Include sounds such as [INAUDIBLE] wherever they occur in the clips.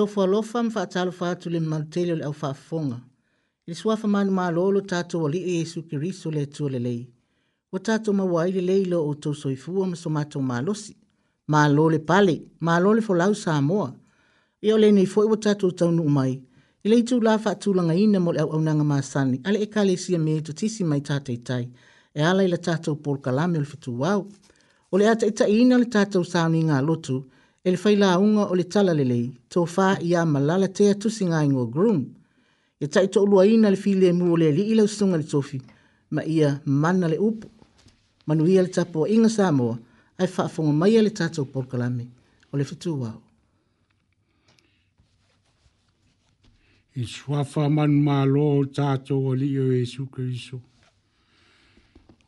o fo lo fam fa tal fa tu le mantelo e le fa fonga le swa fa man ma lo lo tatu o li yesu kristo le tu le lei o tatu ma wai le lei lo o to so ifu o so ma ma lo si ma lo le pale ma lo le fo lau sa mo e o le nei fo o tatu tau nu mai i le tu la fa tu langa ina mo le au au nanga ma sani ale e ka le sia me e to tisi mai tatai tai e ala i le tatu por kalame o le fitu wau o le ata ita ina le tatu sa ni ngā lotu, lotu e le failaauga o le tala lelei tofā iā malala te atusiga i go groom ia taʻitoʻaluaina le filemu o le alii lausasuga i le tofi ma ia mana le upu manuia le tapuaʻiga sa moa ae faafoga mai a le tatou polokalame o le fetuao i suafa manumālo o tatou alii o iesu keriso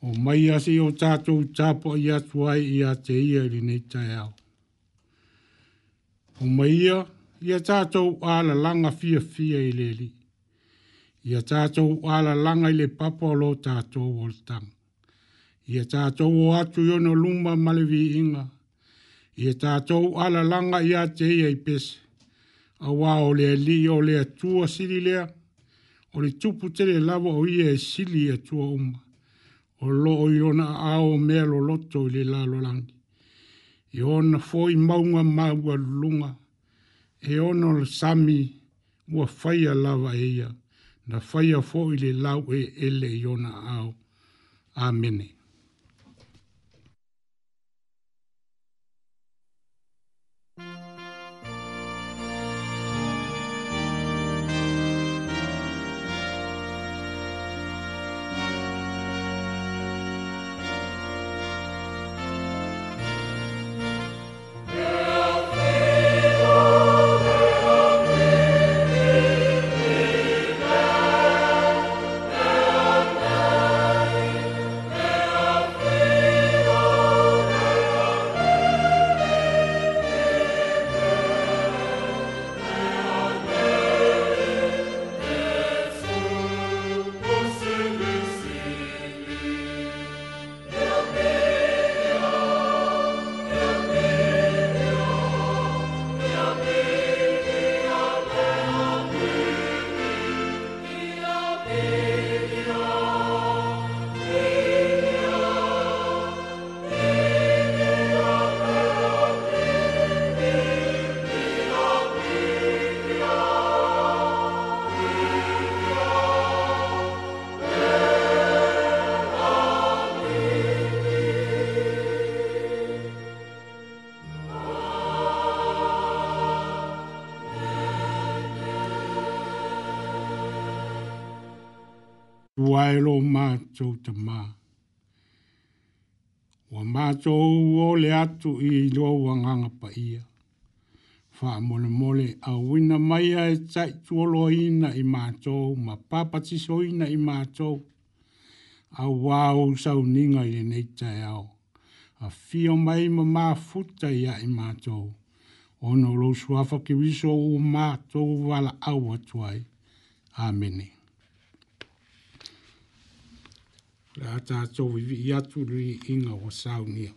o mai ase i o tatou tapuaʻi atu ai iā te ia i lenei taeao O maia, ia tātou ala langa fia fia i leli. Ia tātou ala langa i le papa lo tātou o tang. Ia tātou o atu yono lumba malevi inga. Ia tātou ala langa ia te ia i pese. Awa o le li o le atua siri lea. O le tupu tere lava o ia e sili atua umma. O lo yona ao melo loto i le lalo langi i ona foʻi maunga maua luga e ona le sami ua faia lava e na faia foʻi le lau e ele i ona ao amene matou te mā. Wa matou o le atu i lo wanganga pa ia. Wha mole mole a wina mai a e tai tuolo ina i matou, ma papatiso ina i matou. A wāu sau ninga i nei tai au. A fio mai ma mā futa ia i matou. Ono lo suafa ki wiso o matou wala awa tuai. Amene. la ta to vi atu ri inga o sau nia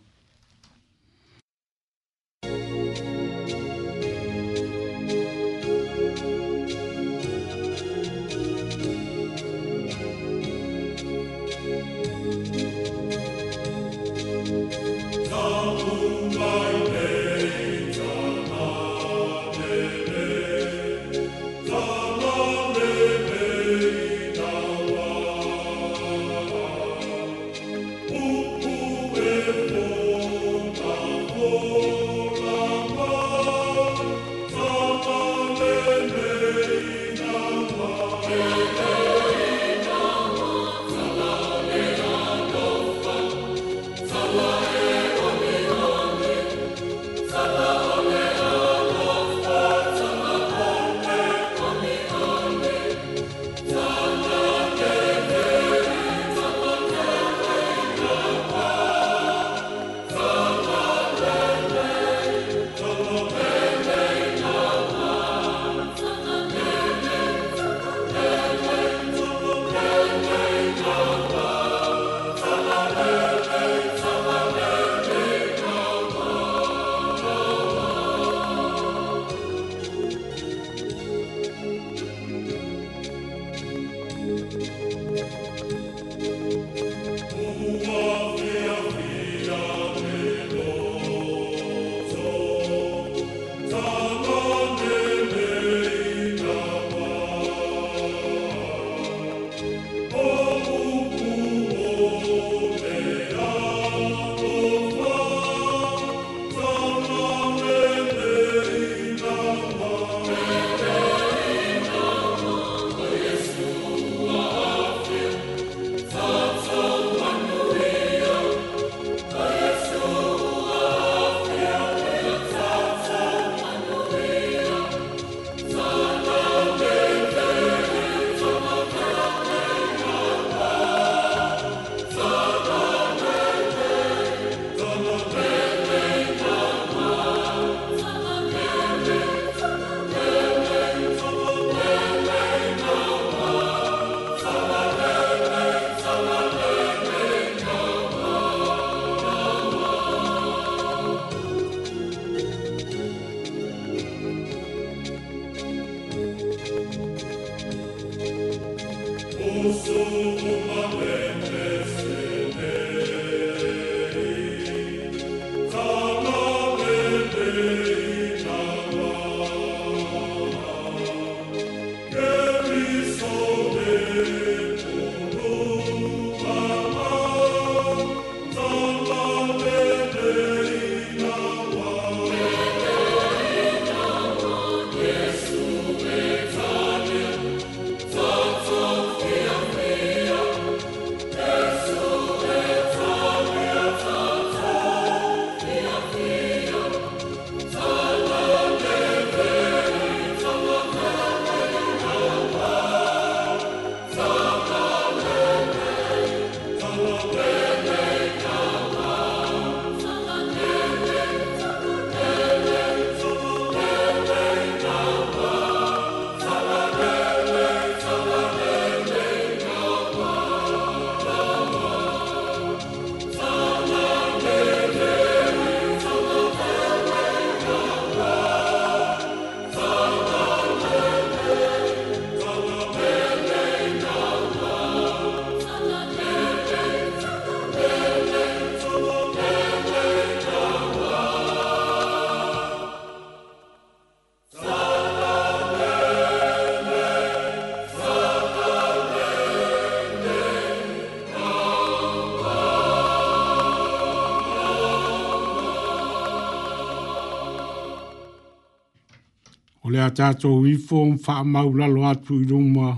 a tātou wifo un wha mau lalo atu i rumwa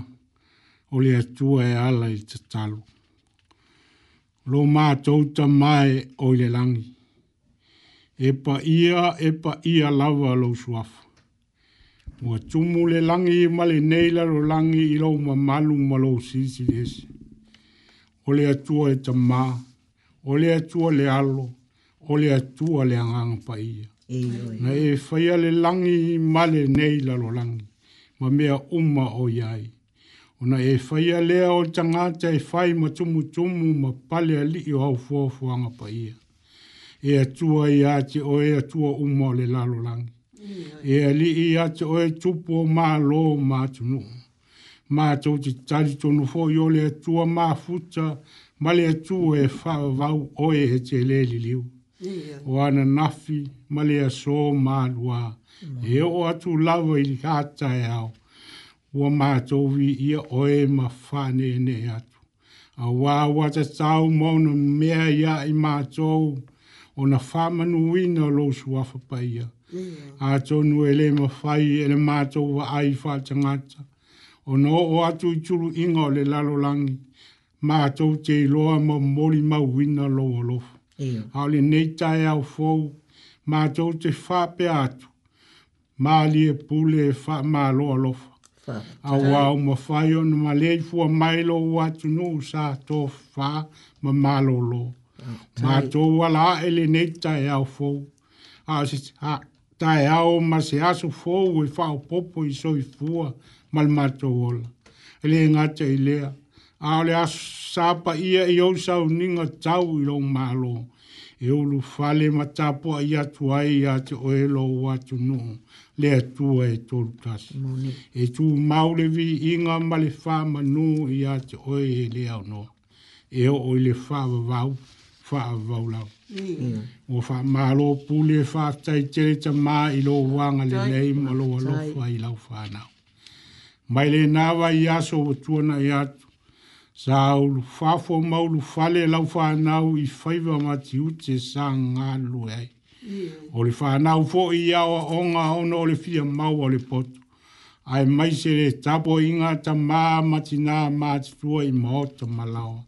o le atua e ala i te talo. Lo mā tauta mai o le langi. E pa ia, e pa ia lawa lo suafa. Mua tumu le langi i male neila lo langi i lo ma malu ma lo sisi desi. O le atua e ta mā, o le atua le alo, o le atua le angang pa ia. Na e faya le langi male nei lalo langi. Ma mea uma o yai. Ona e faya lea o tangata e fai ma tumu tumu ma pale a li o au fuanga pa ia. E atua i ate o e atua uma o le lalo langi. E ali li i ate o e tupu o maa lo maa tunu. Maa tau te tari tonu fo i o le atua maa futa male le atua e fa vau o e he te le liu. Mm o ana nafi ma le aso malua mm. e o atu lava i katae ao ua vi ia oe ma fane fanene atu auā ua tatau ma ona mea iaʻi matou ona faamanuina o lou suafa paia ele ma lē mafai e le matou e vaai faatagata no oo atu i tuluʻiga o le lalolagi matou te iloa ma ma mauina lo alofa Ao le nei tai au fou, mātou te whāpe atu, māli e pule e wha mālo alofa. Au au ma whai ono ma lei fua mailo o atu nō sa tō whā ma mālo lō. Mātou wala e le nei tai au fou, a se tai au ma se asu fou e whao popo i soi fua mal mātou ola. Ele e ngā te i lea a sapa ia i au sau ninga tau i lo malo. E ulu fale matapua i atu ai i ate o e lo watu nuhu le atua e tolu tasi. E tu maule vi inga male fama nuhu i ate o e le au no. E o o le whawa vau, whawa vau lau. Mm. O wha malo pule wha tai tere ta ma i lo wanga le neim alo lo fwa i lau whanau. Mai le nawa i aso o tuana i ate sa ulu fafo maulu fale lau whanau i whaiva mati ute sa ngā lue ai. Yeah. O le whanau fo i awa o ngā ona o le fia mau o le potu. Ai mai se le tapo i ngā ta mā mati nā mati tua i maota malawa.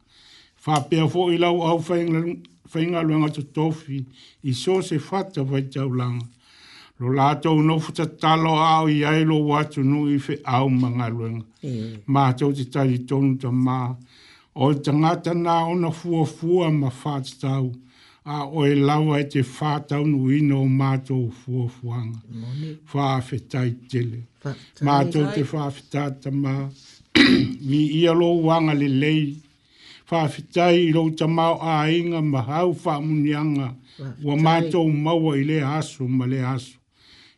Whapea fo i lau au whaingalu ngā tu tofi i so se fata vai tau langa lo lātou no futa talo au i ailo watu nu i fe au manga luenga. Mm. Mā tau te tari tonu ta mā. O te ngata ona fua fua ma whātau. A o e lawa e te whātau nu ino fu mātou fa fuanga. Whāwhetai tele. Mā tau te whāwhetā ta mā. Mi ia lo wanga le fa Whāwhetai i lo ta mau a inga ma hau munyang Wa mātou maua i le asu ma le asu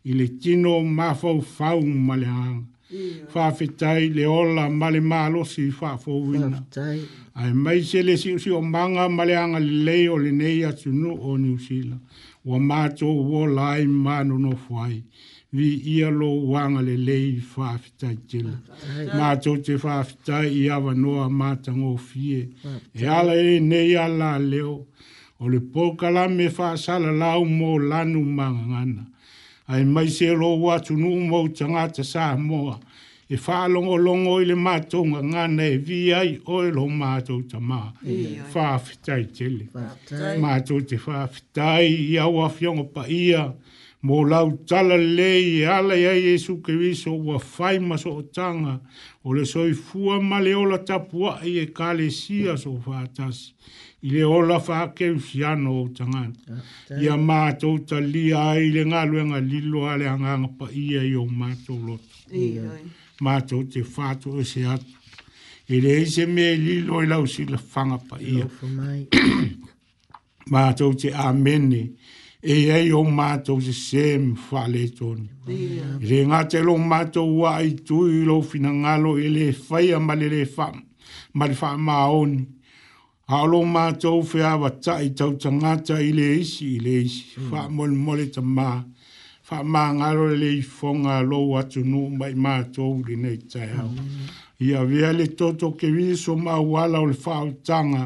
i le tino mafau fau ma le hanga. Whawhetai le ola ma le malo si whawhowina. Ai mai se le si usi o manga ma le hanga le o le nei atu nu o New Zealand. Wa mato wo lai manu no fwai. Vi ia lo wanga le lei whawhetai tila. Mato te whawhetai i awa noa matango fie. E ala e nei ala leo. O le pokala me whaasala lau mo lanu manga ngana ai mai se ro wa tu nu mo changa cha sa mo e fa long o long o ile ma to nga nga ne vi ai o lo ma to cha ma fa tai tele ma to te fa fitai ia wa fiong pa ia mo lau tala le ala ia yesu ke vi so wa fai ma so changa o le soi fu ma le ola tapua e kale sia so fa tas i le ola whakeusiano o tangana. Yeah, I a mātou ta lia ai le ngā luenga lilo a le hanganga pa ia e i o mātou loto. Yeah. Mātou te whātou e se atu. I le eise me lilo i lau sila whanga pa ia. E. [COUGHS] mātou te amene e ei o mātou se sem whale tonu. Yeah. Re ngā te lo mātou wā i tui lo fina ngalo i le whaia ma le le whamu. Ma le a lo ma to fe a wa ta i tau tanga ta i le isi i le isi fa hmm. mol mol ta ma fa ma nga le i fonga lo wa tu nu mai ma to ri nei ta ha hmm. i a le to ke vi so ma wala o le fa o tanga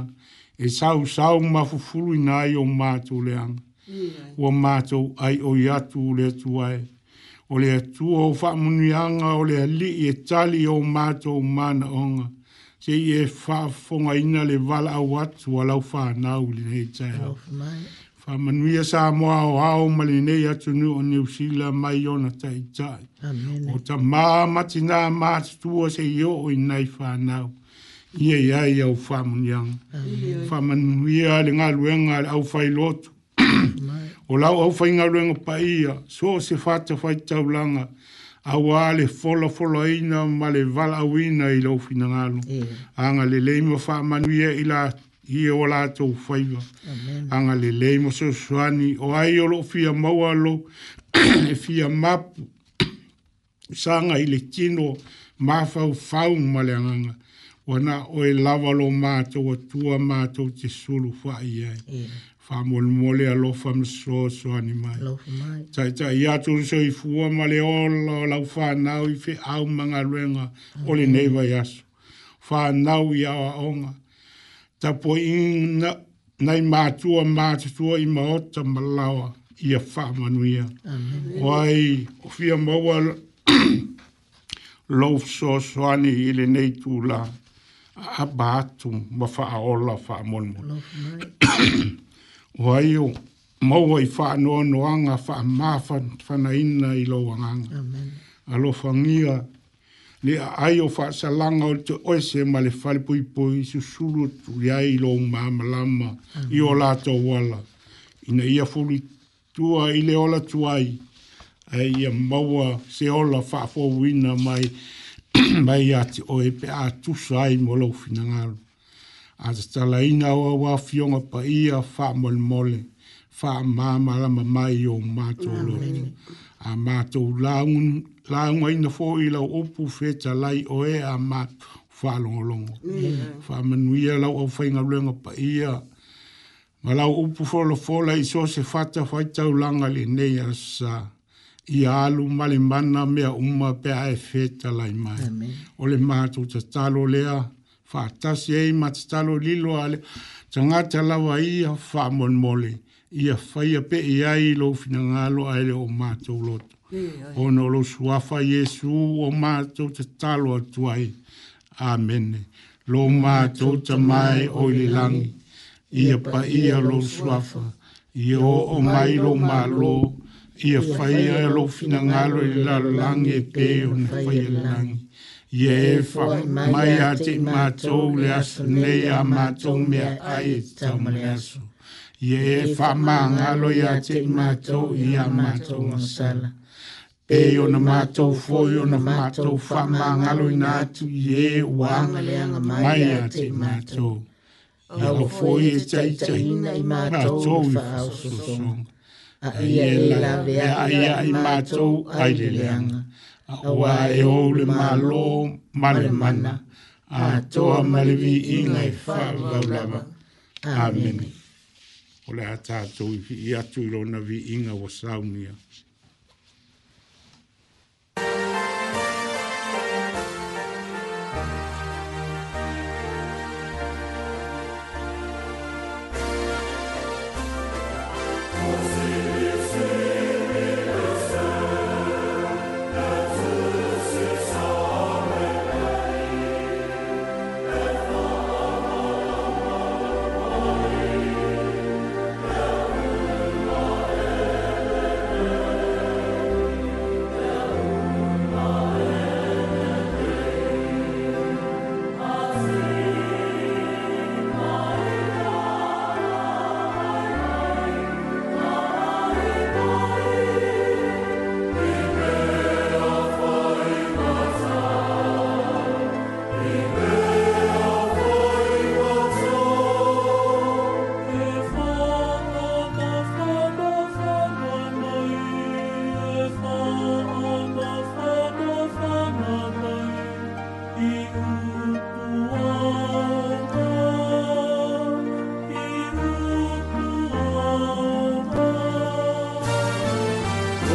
e sau sau ma fu fulu i nai o ma to le ang o ma to ai o ya tu le tu ai o le tu o fa munuanga o le li e tali o ma to ma onga ke e fa fonga ina le vala wat wala fa na u le he tsa ya fa manuia ya sa o a o maline ya tunu o new sila mai ona tsa tsa amen o ta ma ma tina ma tu se yo o ina fa na ye ya ya o fa mun yang fa manu ya le nga lu nga au fa lot o la o fa nga lu pa ia so se fa tsa fa tsa mm awa le fola fola ina ma le vala awina i lau fina ngalo. Anga le leima wha manuia i la i e wala atou whaiva. Anga le leima so swani o ai o lo fia maua lo [CLEARS THROAT] e fia mapu [CLEARS THROAT] sanga i le tino mafau fau ma le anganga. Wana o e lava lo mātou atua mātou te sulu whai ai famol mole a fam so so animal cha cha ya tu so i fu ma le ol la fa na i fe au manga lenga o le nei fa na u ya on ta po in na i ma tu ma tu i ma o ta ma o i fa ma nu wai o fi a ma wa lo so so ani ile le nei tu la a ma fa a ol la fa mol mol wai o mau ai wha anoa noanga wha mawha whana ina i lo wanganga. Amen. Alo whangia, le a ai o wha salanga o te oese ma le whare pui pui su suru tu le ai lo mama lama i o lata wala. Ina ia fuli tua i le ola tuai, ai ia maua se ola wha fowina mai ati o e pe a tusa ai mo lo finangalu a te tala ina wa awa fionga pa ia wha mole mole, wha mama rama mai o mātou lo. A mātou laung aina fō i lau opu feta lai o e a mātou wha longa longa. Wha manuia lau au whainga ruenga pa ia, ma lau upu fōla fōla i so se fata whaitau langa le nei asa. i alu male mana mea uma pe ae feta lai mai. Amen. O le mātou ta talo lea, fatasi ei matatalo lilo ale tangata lawa ia famon mole ia faia pe ia i lo finangalo aile o mātou loto. Yeah, yeah. Ono lo suafa Yesu o mātou te talo atuai. Amen. Lo mātou te mai o i langi. Ia pa ia lo suafa. Ia o o mai lo mālo. Ia faia lo finangalo i la langi e pe o ne faia langi ye fa mai a te mato le as ne a mato me a e tau mele asu. Ye fa mangalo ya te mato i a mato masala. Pe yo na mato fo yo na mato fa mangalo i na tu ye wang mai a te mato. Ia o fo ye tai tai i mato e e i fa hausu song. A ia i lawe a ia i ai le leanga awa e ole malo male mana a toa malevi inga e whaulaulava. Amen. Ole hata atou i atu ilo na vi inga wa saumia.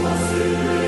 você.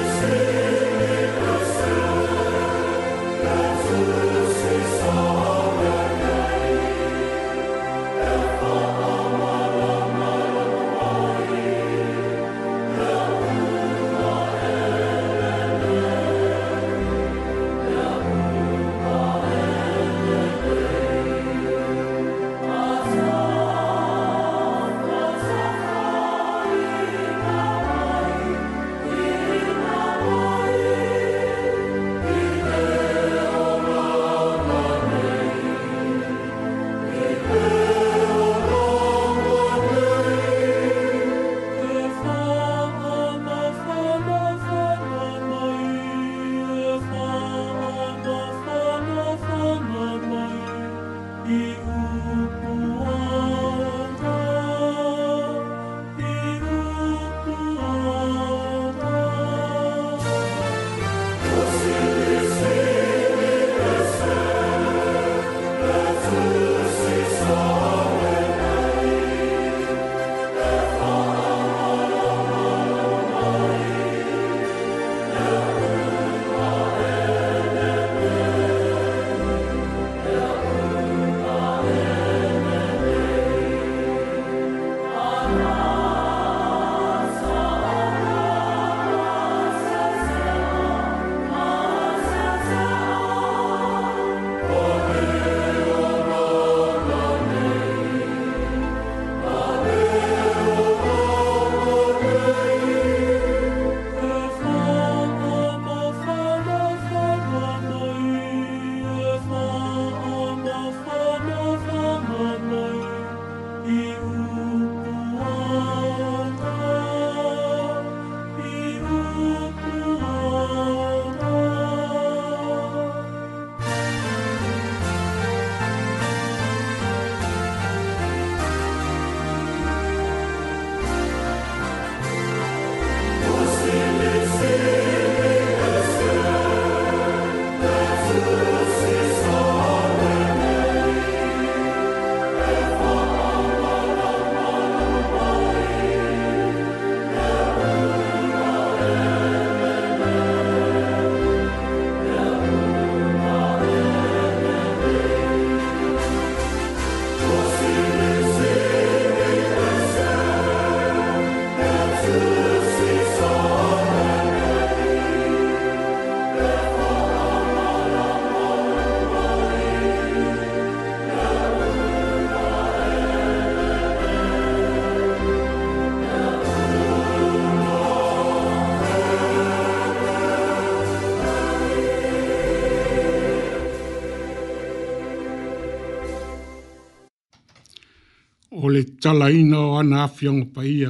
tala ina o ana afianga pa ia.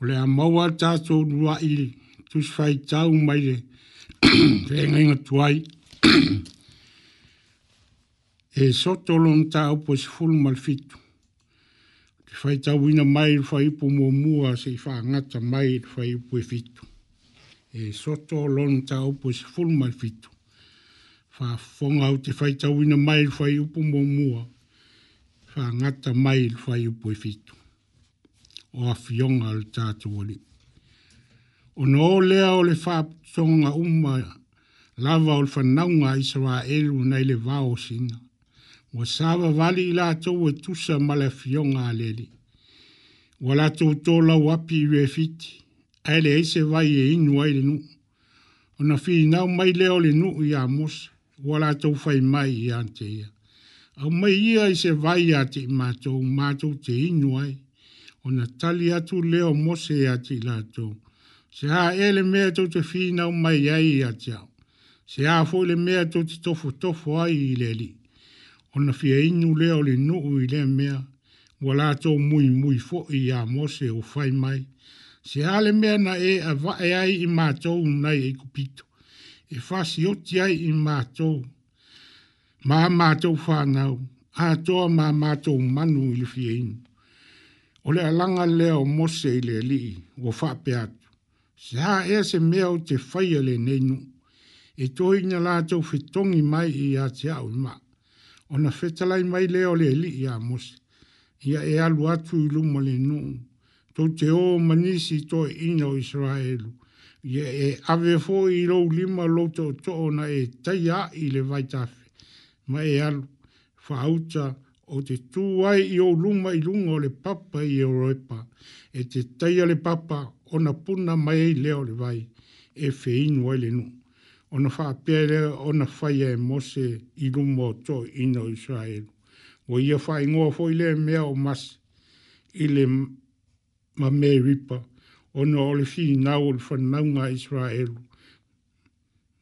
O lea maua tato rua i tus fai tau mai re rengai [CLEARS THROAT] nga tuai. [CLEARS THROAT] e soto lon ta upo si fulu malfitu. Te fai tau ina mai ru fai ipo mua mua se i faa ngata mai ru fai ipo e fitu. E soto lon ta upo si fulu malfitu. Fa fonga au te fai tau ina mai ru fai ipo mua mua ka ngata mai il fai upo i fitu. O a fionga al tātu O no o lea o le fāp umma lava o le whanaunga i sawa elu nei le vāo sina. O sawa wali i lātou e tusa ma le fionga aleli. O lātou tō lau api i fiti. Aile eise vai e inu aile nu. O na fi nau mai leo le nu i a mosa. O lātou fai mai i anteia au mai ia i se vai a te mātou, mātou te inu ai, o na tali atu leo mose a te lātou. Se ha ele mea tau te whina o mai ai a te au. Se ha fo ele mea tau te tofu tofu ai i le li. O na fia inu leo le nuu i le mea, wa lātou mui mui fo i a mose o fai mai. Se ha le mea na e a vae ai i mātou nai e kupito. E fasi oti ai i mātou nai ma mato fa na a to ma mato manu il ole o le langa le o mose ile li o fa pe sa e se te faile ne nu e to i na la to fitongi mai i a tia o ma o fetalai mai le o le li ia mose ia e alu atu i lumo le nu to te o manisi to ino israel ye e ave fo i lo lima lo to na e taia i le vaitafi ma e alu, whaauta o te tūai i o luma i lunga o le papa i Europa, e te taia le papa o na puna mai i leo le vai, e whein wai le nu. O na whaapea lea o na whaia e mose i luma o to ino Israelu. O ia whai ngoa fo i lea mea o mas i le ma me ripa o na o le whi nau o le whanaunga Israelu.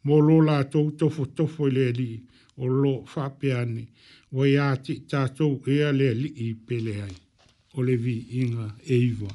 Mo lola tofo tofo i lea lii o lo whapeane wai ati tātou ea lea li i pele ai. O le vi inga e iwa.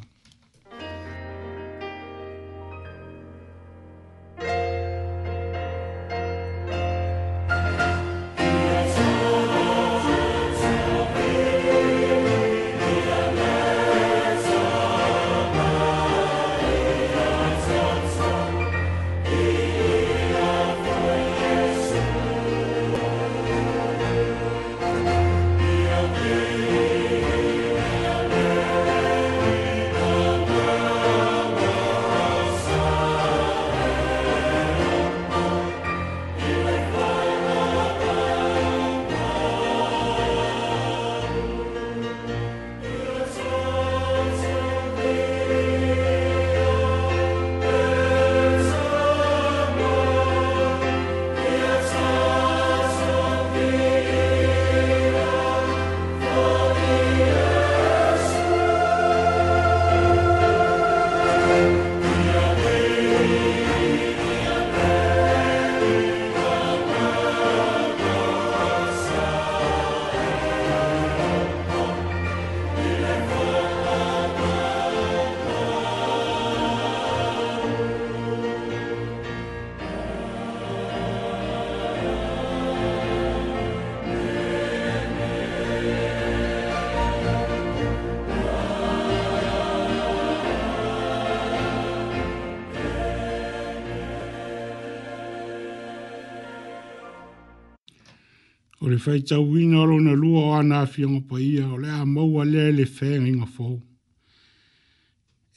o le faitauina o lona lua o ana afioga paia o le a maua lea e le fegaiga fou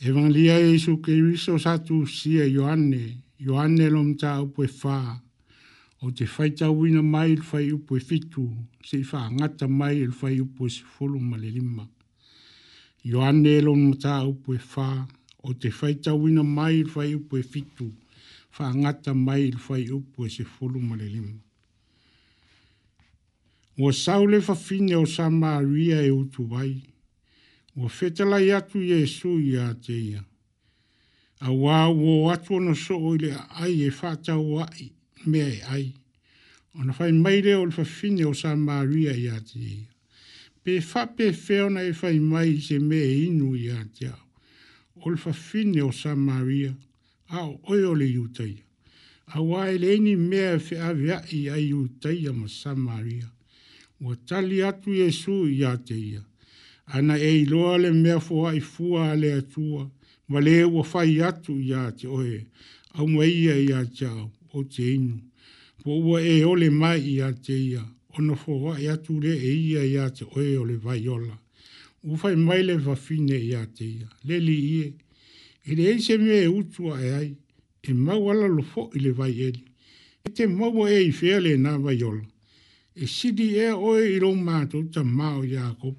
evagalia e isu keriso satu tusia ioane ioane lo mataupu e fā o te fai faitauina mai i le fai upu e fitu sei ngata mai i fai upu e sefulu ma le lima ioane lo mataupu e fā o te fai faitauina mai i fai upu e fitu ngata mai i fai upu e sefulu ma Ua saule fa fine o sa maria e utu vai. Ua fetela i atu Jesu i a teia. A wā ua atu ono so o ile ai e fata ua i mea e ai. Ona fai maire o le fa fine o sa maria i a teia. Pe fa pe feo na e fai mai se mea e inu i a teia. O le fa fine o sa maria. A o oio le utai. A wā ele eni mea fe avea i a iutaia ma sa maria. Maria ua tali atu iesu iā te ia ana e iloa le mea foaʻi fua a le atua ma lē e ua fai atu iā te oe aumaia iā te ao o te inu po ua e ole mai iā te ia ona foaʻi atu lē e ia iā te oe o le vaiola ua fai mai le fafine iā te ia le liie i e. e leai se mea e utu ae ai e mau alalo foʻi le vaieli e te maua e i fea lenā vaiola e sidi e oe i rong mātou ta māo ia kopo.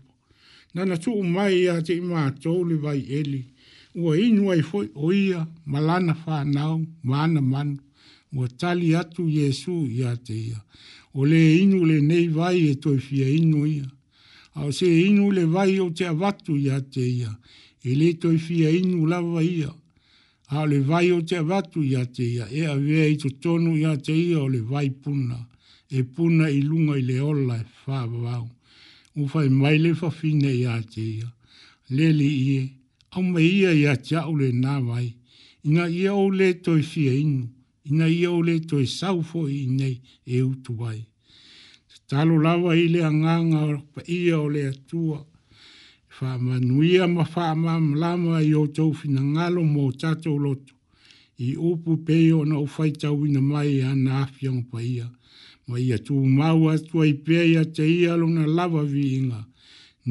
Nana tu umai ia te ima le vai eli, ua inua i foi o ia malana whānau, mana manu, ua tali atu Jesu ia te ia. O le inu le nei vai e toi fia inu ia. Ao se inu le vai o te avatu ia te ia, e le toi fia inu lava ia. Ao le vai o te avatu ia te ia, e a vea i to tonu ia te ia o le vai puna e puna i lunga i le ola e whāwawau. Ufa e mai le whawhine i ate ia. Lele ie, au mai ia i ate au le nāwai. Ina ia au le toi fia inu. Ina ia au le toi saufo i nei e utu wai. Talo lawa i le anganga pa ia o le atua. Whama nuia ma whama mlama i o tau fina ngalo mō tato loto. I upu peo na ufaitau ina mai ana afiang pa Ia ma ia tu mau atu ai pia ia te ia luna lava vi inga.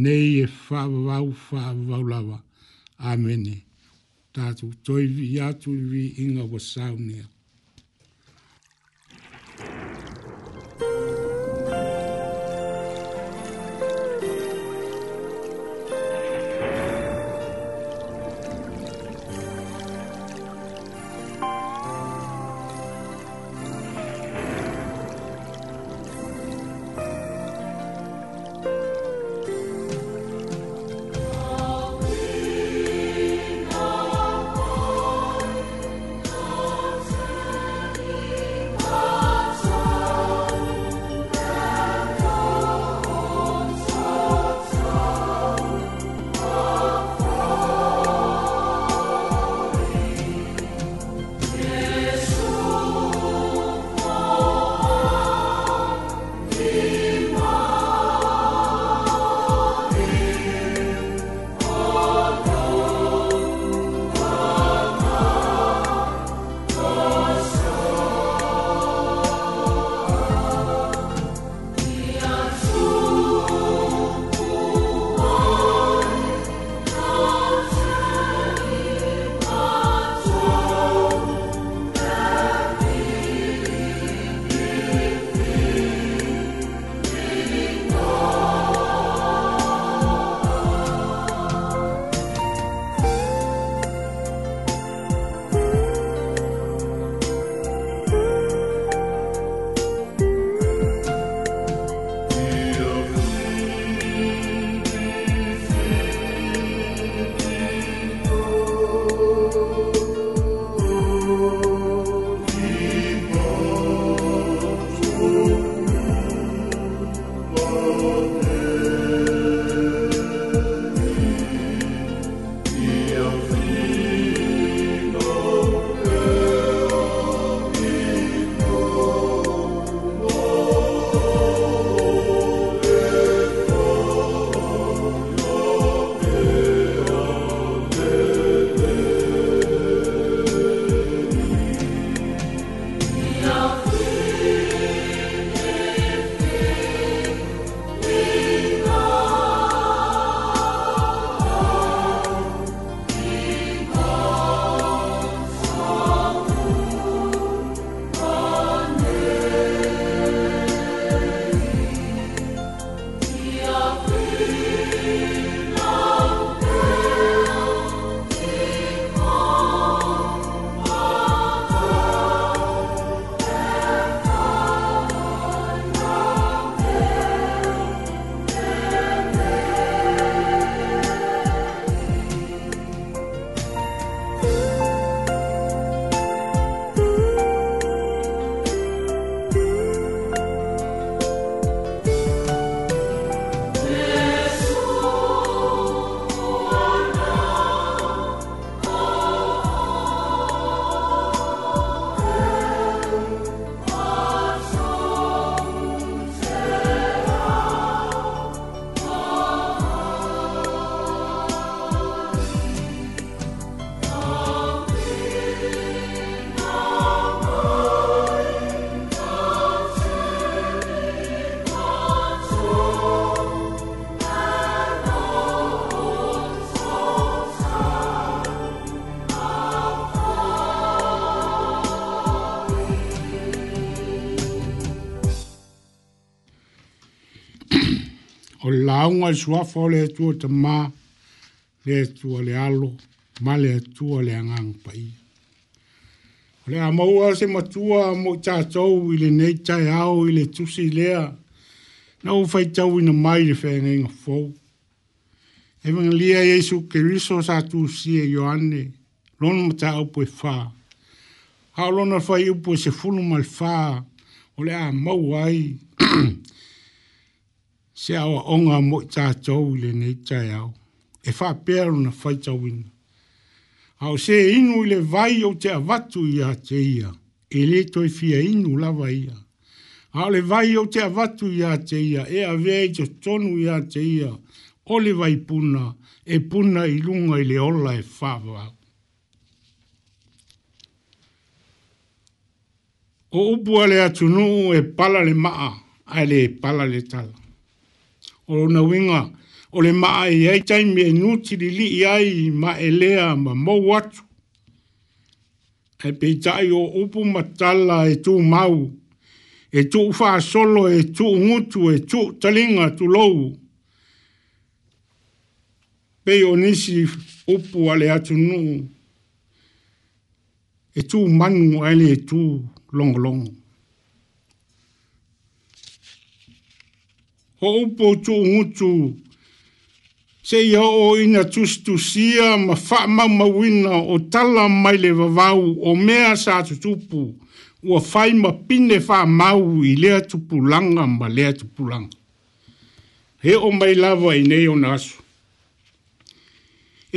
Nei e vau whavau vau lava. Amene. Tātu toi vi atu vi inga wa saunia. Thank you. aunga i suafa o le atua te mā, le atua le alo, ma le atua le angang pai. O le amaua se matua mo tātou i le neitai au i le tusi lea, na ufai tau ina mai le whenga inga fōu. Evangelia Jesu Keriso sa tu sie Ioanne, lona mata au pui whā. Hau lona whai upo se fulu mal whā, o le a mau ai, [CLEARS THROAT] se awa onga mo i tā tau le nei tai au. E wha pēru na whai tau ina. Au se inu le vai o te avatu i a te ia. E le toi fia inu lava ia. Au le vai o te avatu i a te ia. E a vea i te tonu i a te ia. O le vai puna. E puna i lunga i le ola e whāwa au. O upua le atunu e pala le maa. Ai le pala le tala o na winga o le maa i ai tai me nuti li li i ai ma elea ma mou atu. Hei pei tai o upu matala e tū mau, e tū ufaa solo, e tū ngutu, e tū talinga tū lou. Pei o nisi upu ale atu nuu, e tū manu ale e tū longolongo. Long. ho upo tu utu se yo o ina tus tu sia ma fa ma ma wina o tala mai le vavau o mea sa tu tupu o fai ma pine fa mau i lea tupu langa ma lea tupu langa he o mai lava i nei o nasu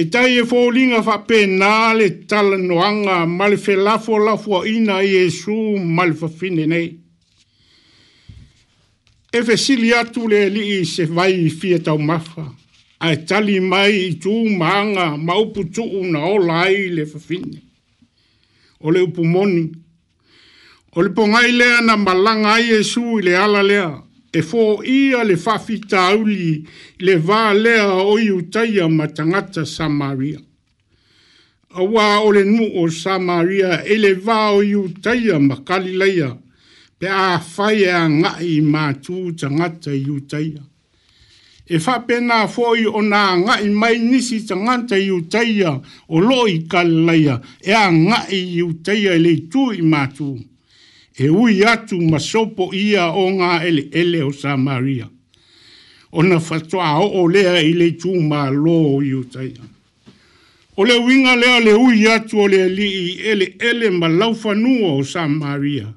e tai e fo linga fa pe na le tala noanga ma le fe lafo lafo ina i e su ma le fa fine nei e fesili atu le li'i se vai fia tau mafa. Ai tali mai i tū maanga maupu tuu na o lai le fafine. O le upu moni. O le pongai lea na malanga ai e su i le ala lea. E fō ia le fafita auli le vā lea o i utaia tangata Samaria. Awa o le nu o Samaria e le vā o i utaia makalileia. Samaria pe a fai e a ngai ma tū ta ngata i utaia. E wha pena fōi o nā ngai mai nisi ta ngata i utaia o loi kalaia e a ngai i utaia e le tū i ma tū. E ui atu ma sopo ia o ngā ele ele o Samaria. O na whatoa o o lea i le tū ma lō i utaia. O le winga lea le ui atu o le li i ele ele ma laufanua o Samaria. Samaria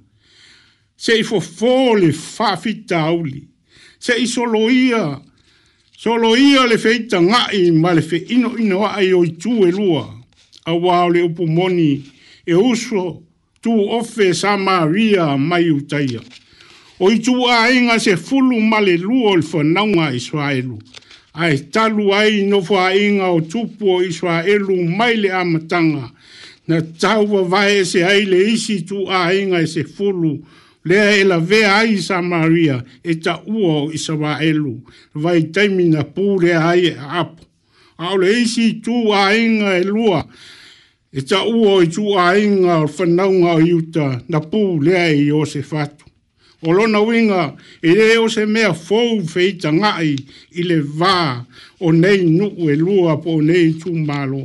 se i fofole fafita auli, se i solo ia le feita ngai ma le fe ino ino a i oi tu e lua, a wau le upu moni e uso tu ofe sa maria mai utaia. Oi tu a inga se fulu ma le lua le fanaunga iswaelu, ai e talu ai no fa inga o tupu o Israelu mai le amatanga, na tau wa vae se aile isi tu a inga e se fulu maile lea e la vea ai i Samaria e ta ua o Israelu, vai taimina na pūre ai e apu. A ole eisi tū a inga e lua, e ta ua o i tū a inga o whanaunga o iuta na pū lea i o se fatu. O lona winga, e re o se mea fōu feita ngai i le vā o nei nuku e lua po nei tū mālo.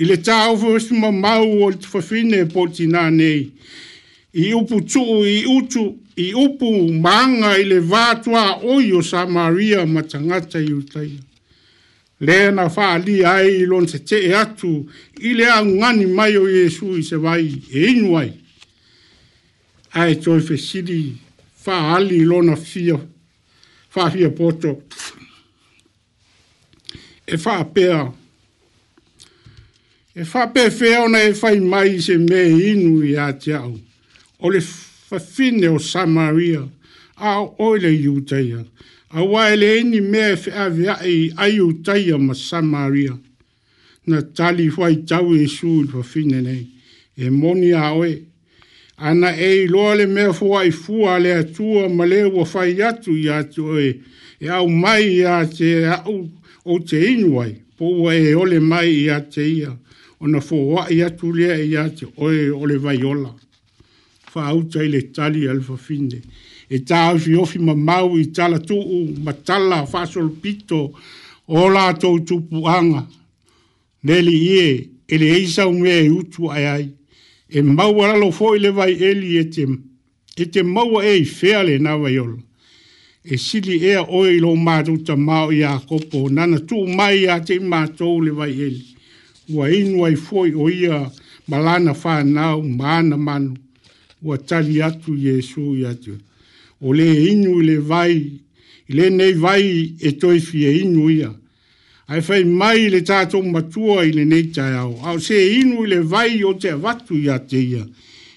I le tāu fōsima mau o tu fafine po tina nei, i upu tuu i utu i upu maanga i le vātua oio Samaria Maria matangata i utaia. Le na faa li ai i lon se te e atu i le angani mai o Yesu i se vai e inuai. Ai toi fe sidi faa ali i lona fia, faa fia poto. E faa pea, e faa pe fea ona e i mai se me inu i atiau. Ai o le fafine o Samaria, a o le iutaia, a waele eni mea e i ai iutaia ma Samaria, na tali fai tau e su i fafine nei, e moni a oe, ana e i loa le mea fua i fua le atua ma le ua atu i atu e, e au mai i a te au o te inuai, po ua e ole mai i a te ia, ona fua i atu lea i a oe ole vaiola. ola fa'auta i le tali a le fafine e taofiofi mamau i tala tu'u ma tala fa'asolopito o latou tupuaga e le li'ie e leai saumea e utu ae ai e lo lalo fo'i le vai e te, e te maua e i fea lenā vaiolo e sili ea oe i lou matou tamao iakopo nana tu mai iā te'i matou le vaieli ua inu ai fo'i o ia ma lana fanau ma manu ua tali atu Yesu i atu o lē inu i le vai i lenei vai e toe fie inu ia ae fai mai i le tatou matua i lenei taeao ao se inu i le vai o te avatu iā te ia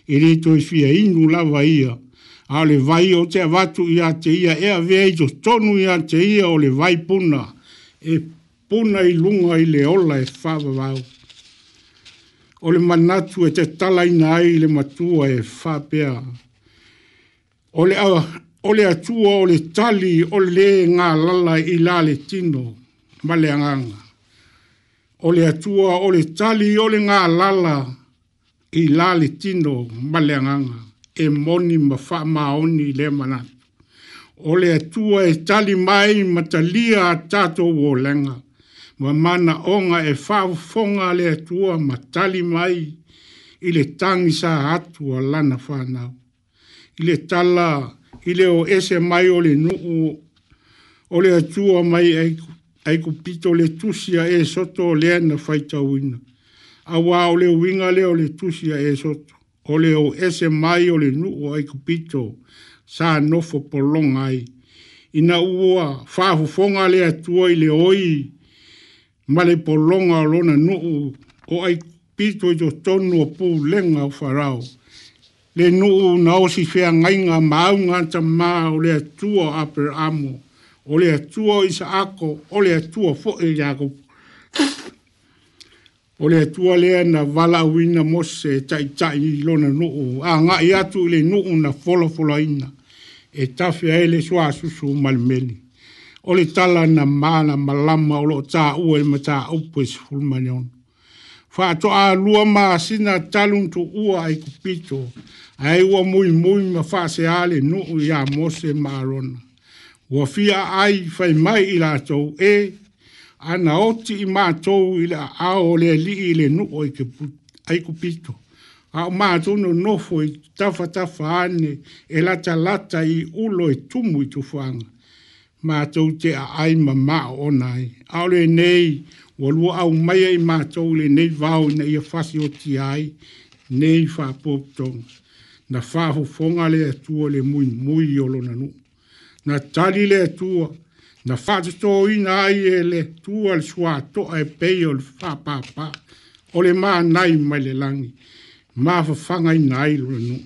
e lē toe fie inu lava ia ao le vai o te avatu iā te ia e avea i totonu iā te ia o le vai puna e puna i luga i le ola e faavavau o le manatu e te talaina ai le matua e whapea. O le, a, o le atua o le tali o le ngā lala i la le tino ma le anganga. O le atua o le tali o le ngā lala i la le tino ma le anganga. E moni ma wha maoni le manatu. O le atua e tali mai ma talia tato o lenga. O ma mana onga e fau fonga le tua ma tali mai i le tangi sa atu a lana whanau. I le tala i le o ese mai o le nuu o le atua mai ai kupito le tusia e soto o leana whaita uina. A wā o le winga le o le tusia e soto. O le o ese mai o le nuu ai kupito pito sa nofo polonga Ina ua fahu fonga le atua i le oi i le oi male po longa lona nuu o ai pito i tonu pu pū lenga o wharao. Le nuu na osi whea ngainga maunga ta mā o le atua apere amo, o le atua i sa ako, o le atua fo e jako. O le atua lea na wala wina mose tai tai i lona nuu, a ngai tu le nuu na folo folo ina, e tawhi aile e swa susu malmeli. Oli le tala na mana malama o lo ta ue ma ta upu e sifulmanion. Fa a lua ma asina talun tu ai kupito, a e ua mui mui ma fa ale nuu ya mose marona. Ua ai fai mai ila tau e, ana oti i matou i le aao le alii i nuu ai kupito. A o matou no nofo i tafa tafa ane e lata lata i ulo e tumu i tufuanga mātou te a ai ma ma o nai. Aore nei, walua au mai ai mātou le nei vau na ia whasi o ti ai, nei whāpoptong. Na whāhu whonga le atua le mui mui o lo nanu. Na tali le atua, na whātato ina ai e le tua le sua toa e pei o le whāpāpā, o le mā nai mai le langi, mā whawhanga ina ai lo nanu.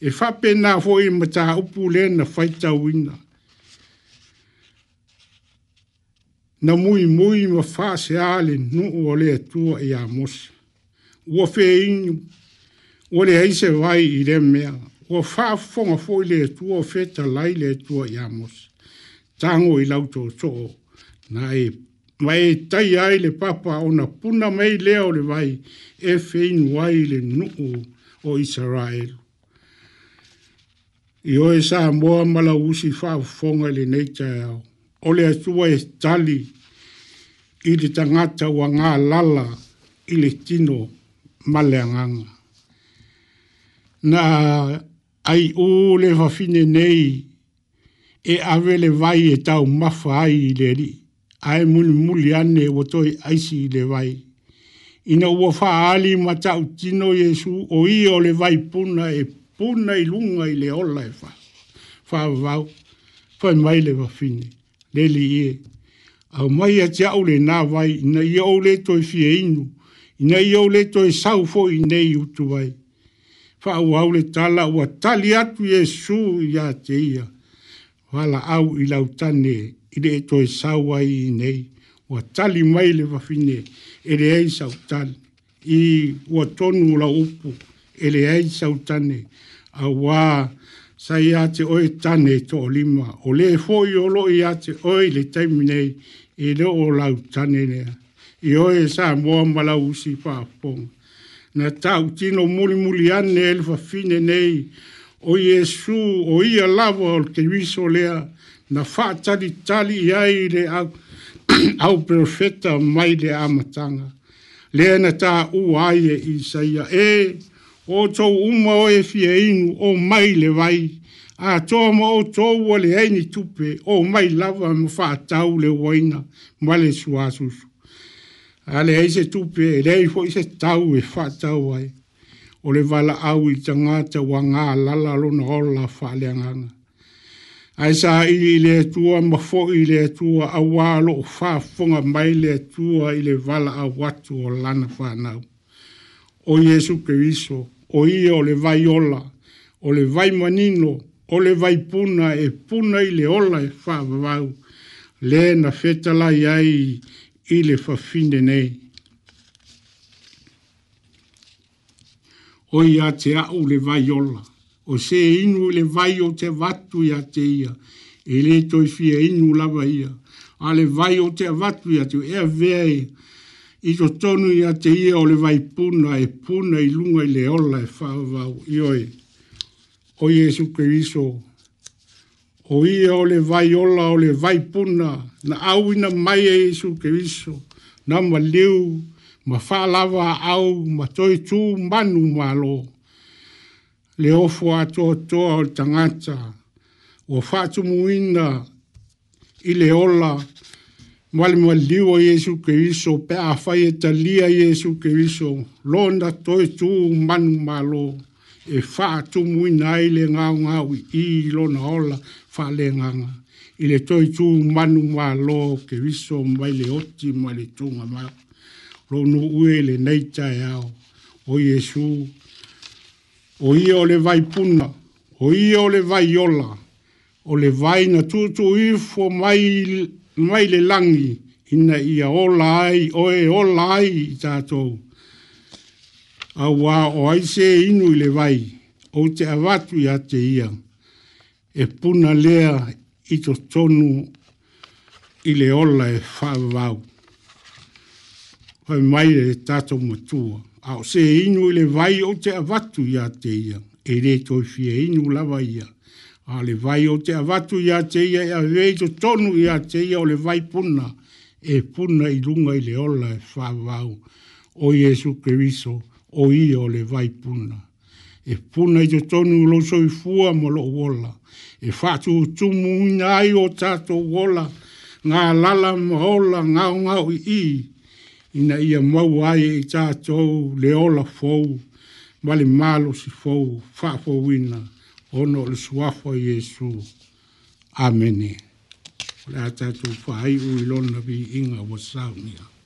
E whāpena fo i mata upu le na whaitau ina. na mui mui ma fase ale no o le tu e a mos o fe in o le ai se vai i le me o fa fo ma fo le tu o fe ta lai le tu e a mos tango i lau to so na e mai tai ai le papa ona puna mai le o le vai e fe in wai le no o israel i o e sa mo ma la usi fa fo le nei tai o le asua e tali i le tangata ua ngā lala i le tino male anganga. Na ai o le fafine nei e awe le vai e tau mafa ai i le ri. Ae muli muli ane o toi aisi i le vai. Ina ua faa ali ma tau tino Jesu o i o le vai puna e puna i lunga i le ola e fa. Fa vau, fa mai le fafine le e. A mai a te au le nā vai, ina i au le toi fie inu, ina i au le toi sau fo i nei utu vai. Fa au au le tala ua tali atu e su i a te ia. Wala au i lau tane, i le toi sau ai i nei, ua tali mai le wafine, e le ei sau tali. I ua tonu la upu, e le ei sau tane, a waa, sa oi tane to o lima. O le fōi o loi ia oi le taimi e le o lau tane nea. I oi e sa mua mala usi pāpong. Na tau tino muli muli ane elfa fine nei o Yesu o ia lava o te viso lea na wha tali tali iai le au, [CLEARS THROAT] au profeta mai le amatanga. Lea na ta ua aie i saia e... e o tou uma o e inu o mai le vai, a toa mo o tou o le heini tupe o mai lava mo wha tau le waina ma le suasusu. A le heise tupe e le heifo i tau e wha tau ai, o le wala au i tangata wa ngā lala lona hola wha le anganga. A e sa i le tua ma fo i le tua a wālo o fonga mai le tua i le wala a watu o lana wha O Jesu Cristo, o ia o le vai ola, o le vai manino, o le vai puna e puna i le ola e whaavau, le na fetala iai i le whafine nei. O ia te au le vai ola, o se inu le vai o te vatu ia te ia, e le toi fia inu lava ia, a le vai o te vatu ia te ia vea ia, i to tonu ia te ia o le vai puna e puna i lunga i le ola e whaavau i oi. O Iesu Keriso, o ia o le vai ola o le vai puna, na au ina mai e Iesu Keriso, na ma liu, ma whaalawa au, ma toi tū manu malo. Le ofo atoa toa o tangata, o whaatumuina i le ola, Mwale mwale liwa Yesu Kiriso, pe a faye talia Yesu Kiriso, londa toi tu manu malo, e faa tu mui nai le ngau ngau i lo na ola faa le nganga. I le toi tu manu malo Kiriso, mwai le oti, mwai le tunga mao. Lo no ue le neita e o Yesu, o ia o le vai puna, o ia o le vai yola, o le vai na tutu ifo mai mai le langi ina ia o lai o e o lai tato a wa o ai se inu i le vai o te avatu ia te ia e puna lea i to tonu i le ola e whaavau hoi mai le tato matua a o se inu i le vai o te avatu ia te ia e re toi fie inu lava ia a vai o te avatu ia te ia e avei to tonu ia te ia o le vai puna e puna i runga i le ola e whawau o Iesu Keriso o ia o le vai puna. E puna i to tonu lo so i fua mo lo wola e whatu o tumu i ngai o tato wola ngā lala mahola ngā ngau i i ina ia mau ai i tato le ola fou vale malo si fou fa wina. Fou ono le suafo Yesu. Amen. Ola tatu fai uilona vi inga wasaunia. Amen.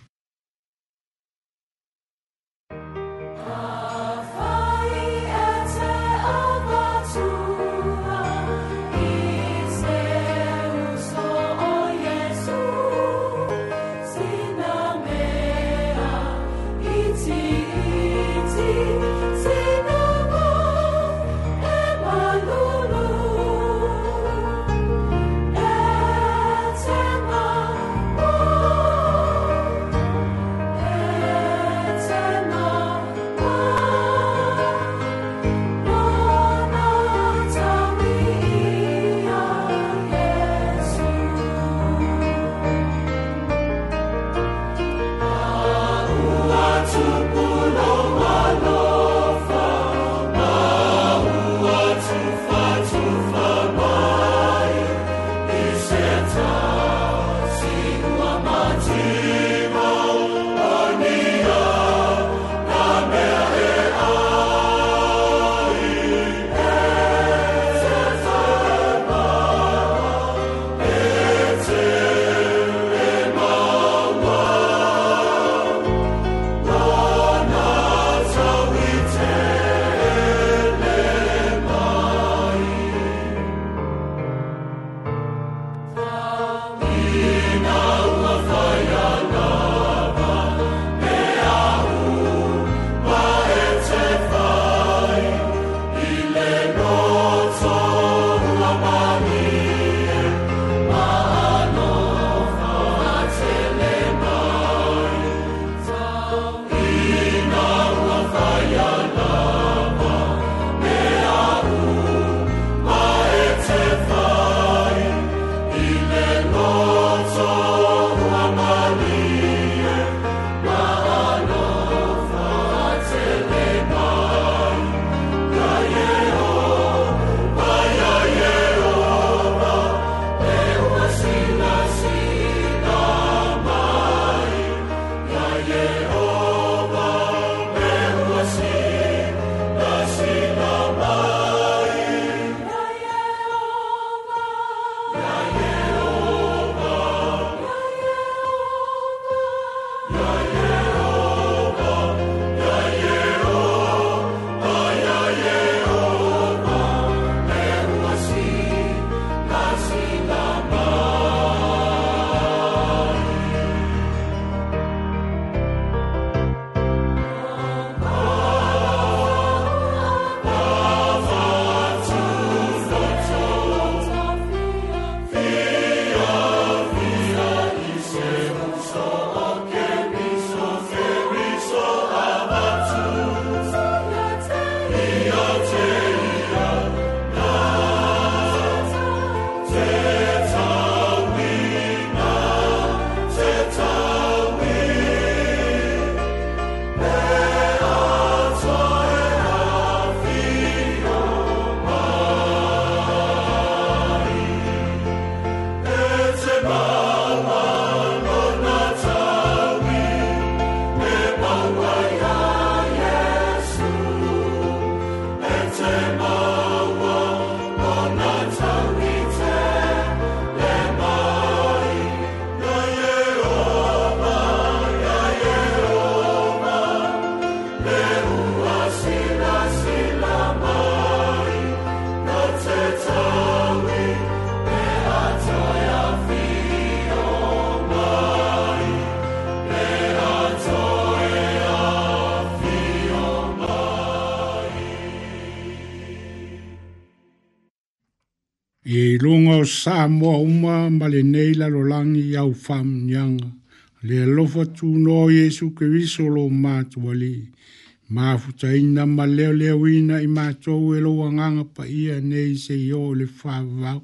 i ilunga o sa moa uma ma le nei la lolangi i au whamnyanga. Le alofa tū no Jesu ke viso lo mātua li. Mā futa ina ma leo leo ina i mātou e loa nganga pa ia nei se i o le whavau,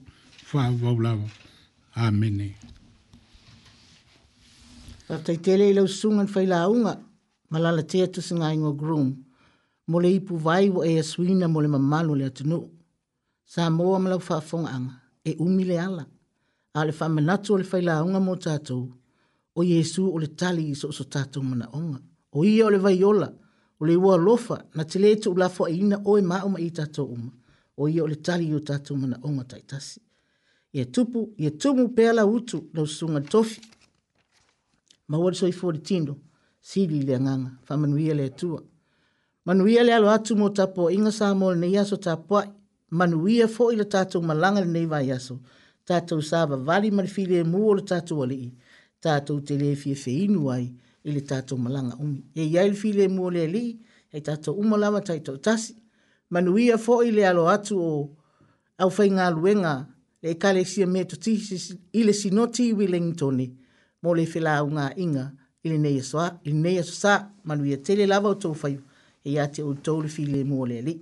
whavau lava. Amene. Tātai tele i lau sungan whai la unga, malala tētus ngā ingo groom. Mole ipu vai wa ea suina mole mamalo le atunuu sa moa malau ang e umile le ala a le faamanatu o le failaoga mo tatou o yesu o le tali so so oso tatou manaʻoga o ia o le vaiola o le ua alofa na te lē toʻulafoaiina ina o i tatou uma o ia o le tali i o tatou manaʻoga taʻitasi ye tupu ye tumu pea lau utu lau susuga tofi ma ua le soifuolitino si i le agaga faamanuia le atua manuia le alo atu mo tapuaʻiga sa mo lenei aso tapuaʻi manuia fo i le malanga malaga lenei vaiaso tatou sa vavali ma le filemu o le tatou alii tatou te lē e feinu ai i le tatou malaga umi e iai le filemu o le alii ai e tatou uma lava taitoʻatasi manuia fo le alo atu o aufaigaluega le ekalesia mea totihi i le sinoti wellingtoni mo le felaaugāiga i lenei asosā manuia tele lava o tou faiu e iā te outou le filemu o le alii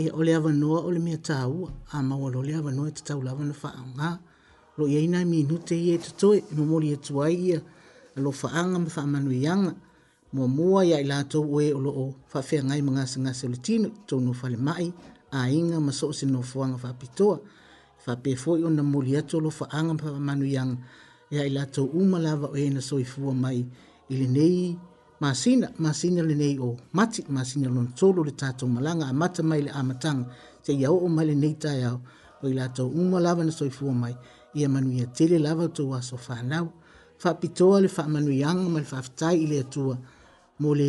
e o le avanoa o le mea tau a maua lo le avanoa e te tau lava na whaanga. Lo i aina mi inute i e te toe, e mamori e tuai ia, a lo whaanga ma whaamanu i anga. Mua mua ia i lātou oe o lo o whawhea ngai ma ngasa ngasa o le tino, tau no whale mai, a inga ma soo se no fuanga whapitoa. Whapea fwoi o na mori ato lo whaanga ma whaamanu i anga. Ia e i lātou umalava o e na soifua mai, ili nei masina masina le nei o mati masina lon tolo le tato malanga a mata mai le amatanga te ia o mai le nei tai au o i lato uma lava na soifua mai ia manu ia tele lava to aso whanau whapitoa le whamanu ianga mai le whaftai i le atua mo le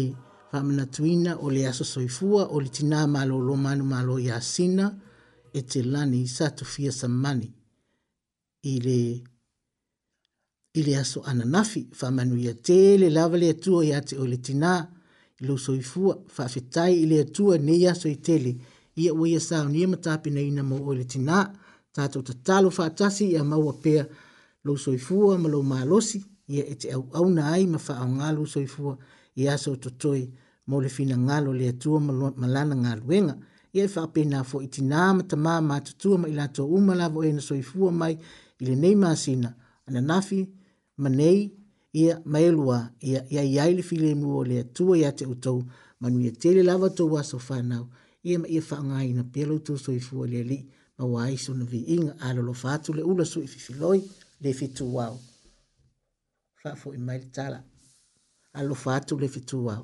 whamana tuina o le aso soifua o le tina malo lo manu malo i asina e te lani sa tu fia sa mani i le i le aso ananafi faamanuia tele lava le atua iā te o le tinā i lou soifua faafetai i le atua nei aso i tele ia ua ia saonia matapinaina mau o le tinā tatou tatalo faatasi ia maua pea lou soifua ma lou malosi ia e te auauna ai ma faaaoga lou soifua i aso totoe mo le finagalo le atua ma lana galuega ia e faapena foʻi tinā ma tamā matutua ma i latou uma lavaoe na soifua mai i lenei masina ananafi manei ia maelua ia ia ia ile file mu le tua ia te utou manu ia e tele lava tō waso whanau ia ma ia whaunga ina pelo tō soi fua le li ma wai so na vi inga alolo fatu le ula sui fifiloi le fitu wau. Fafo i mai tala. Alolo fatu le fitu wau.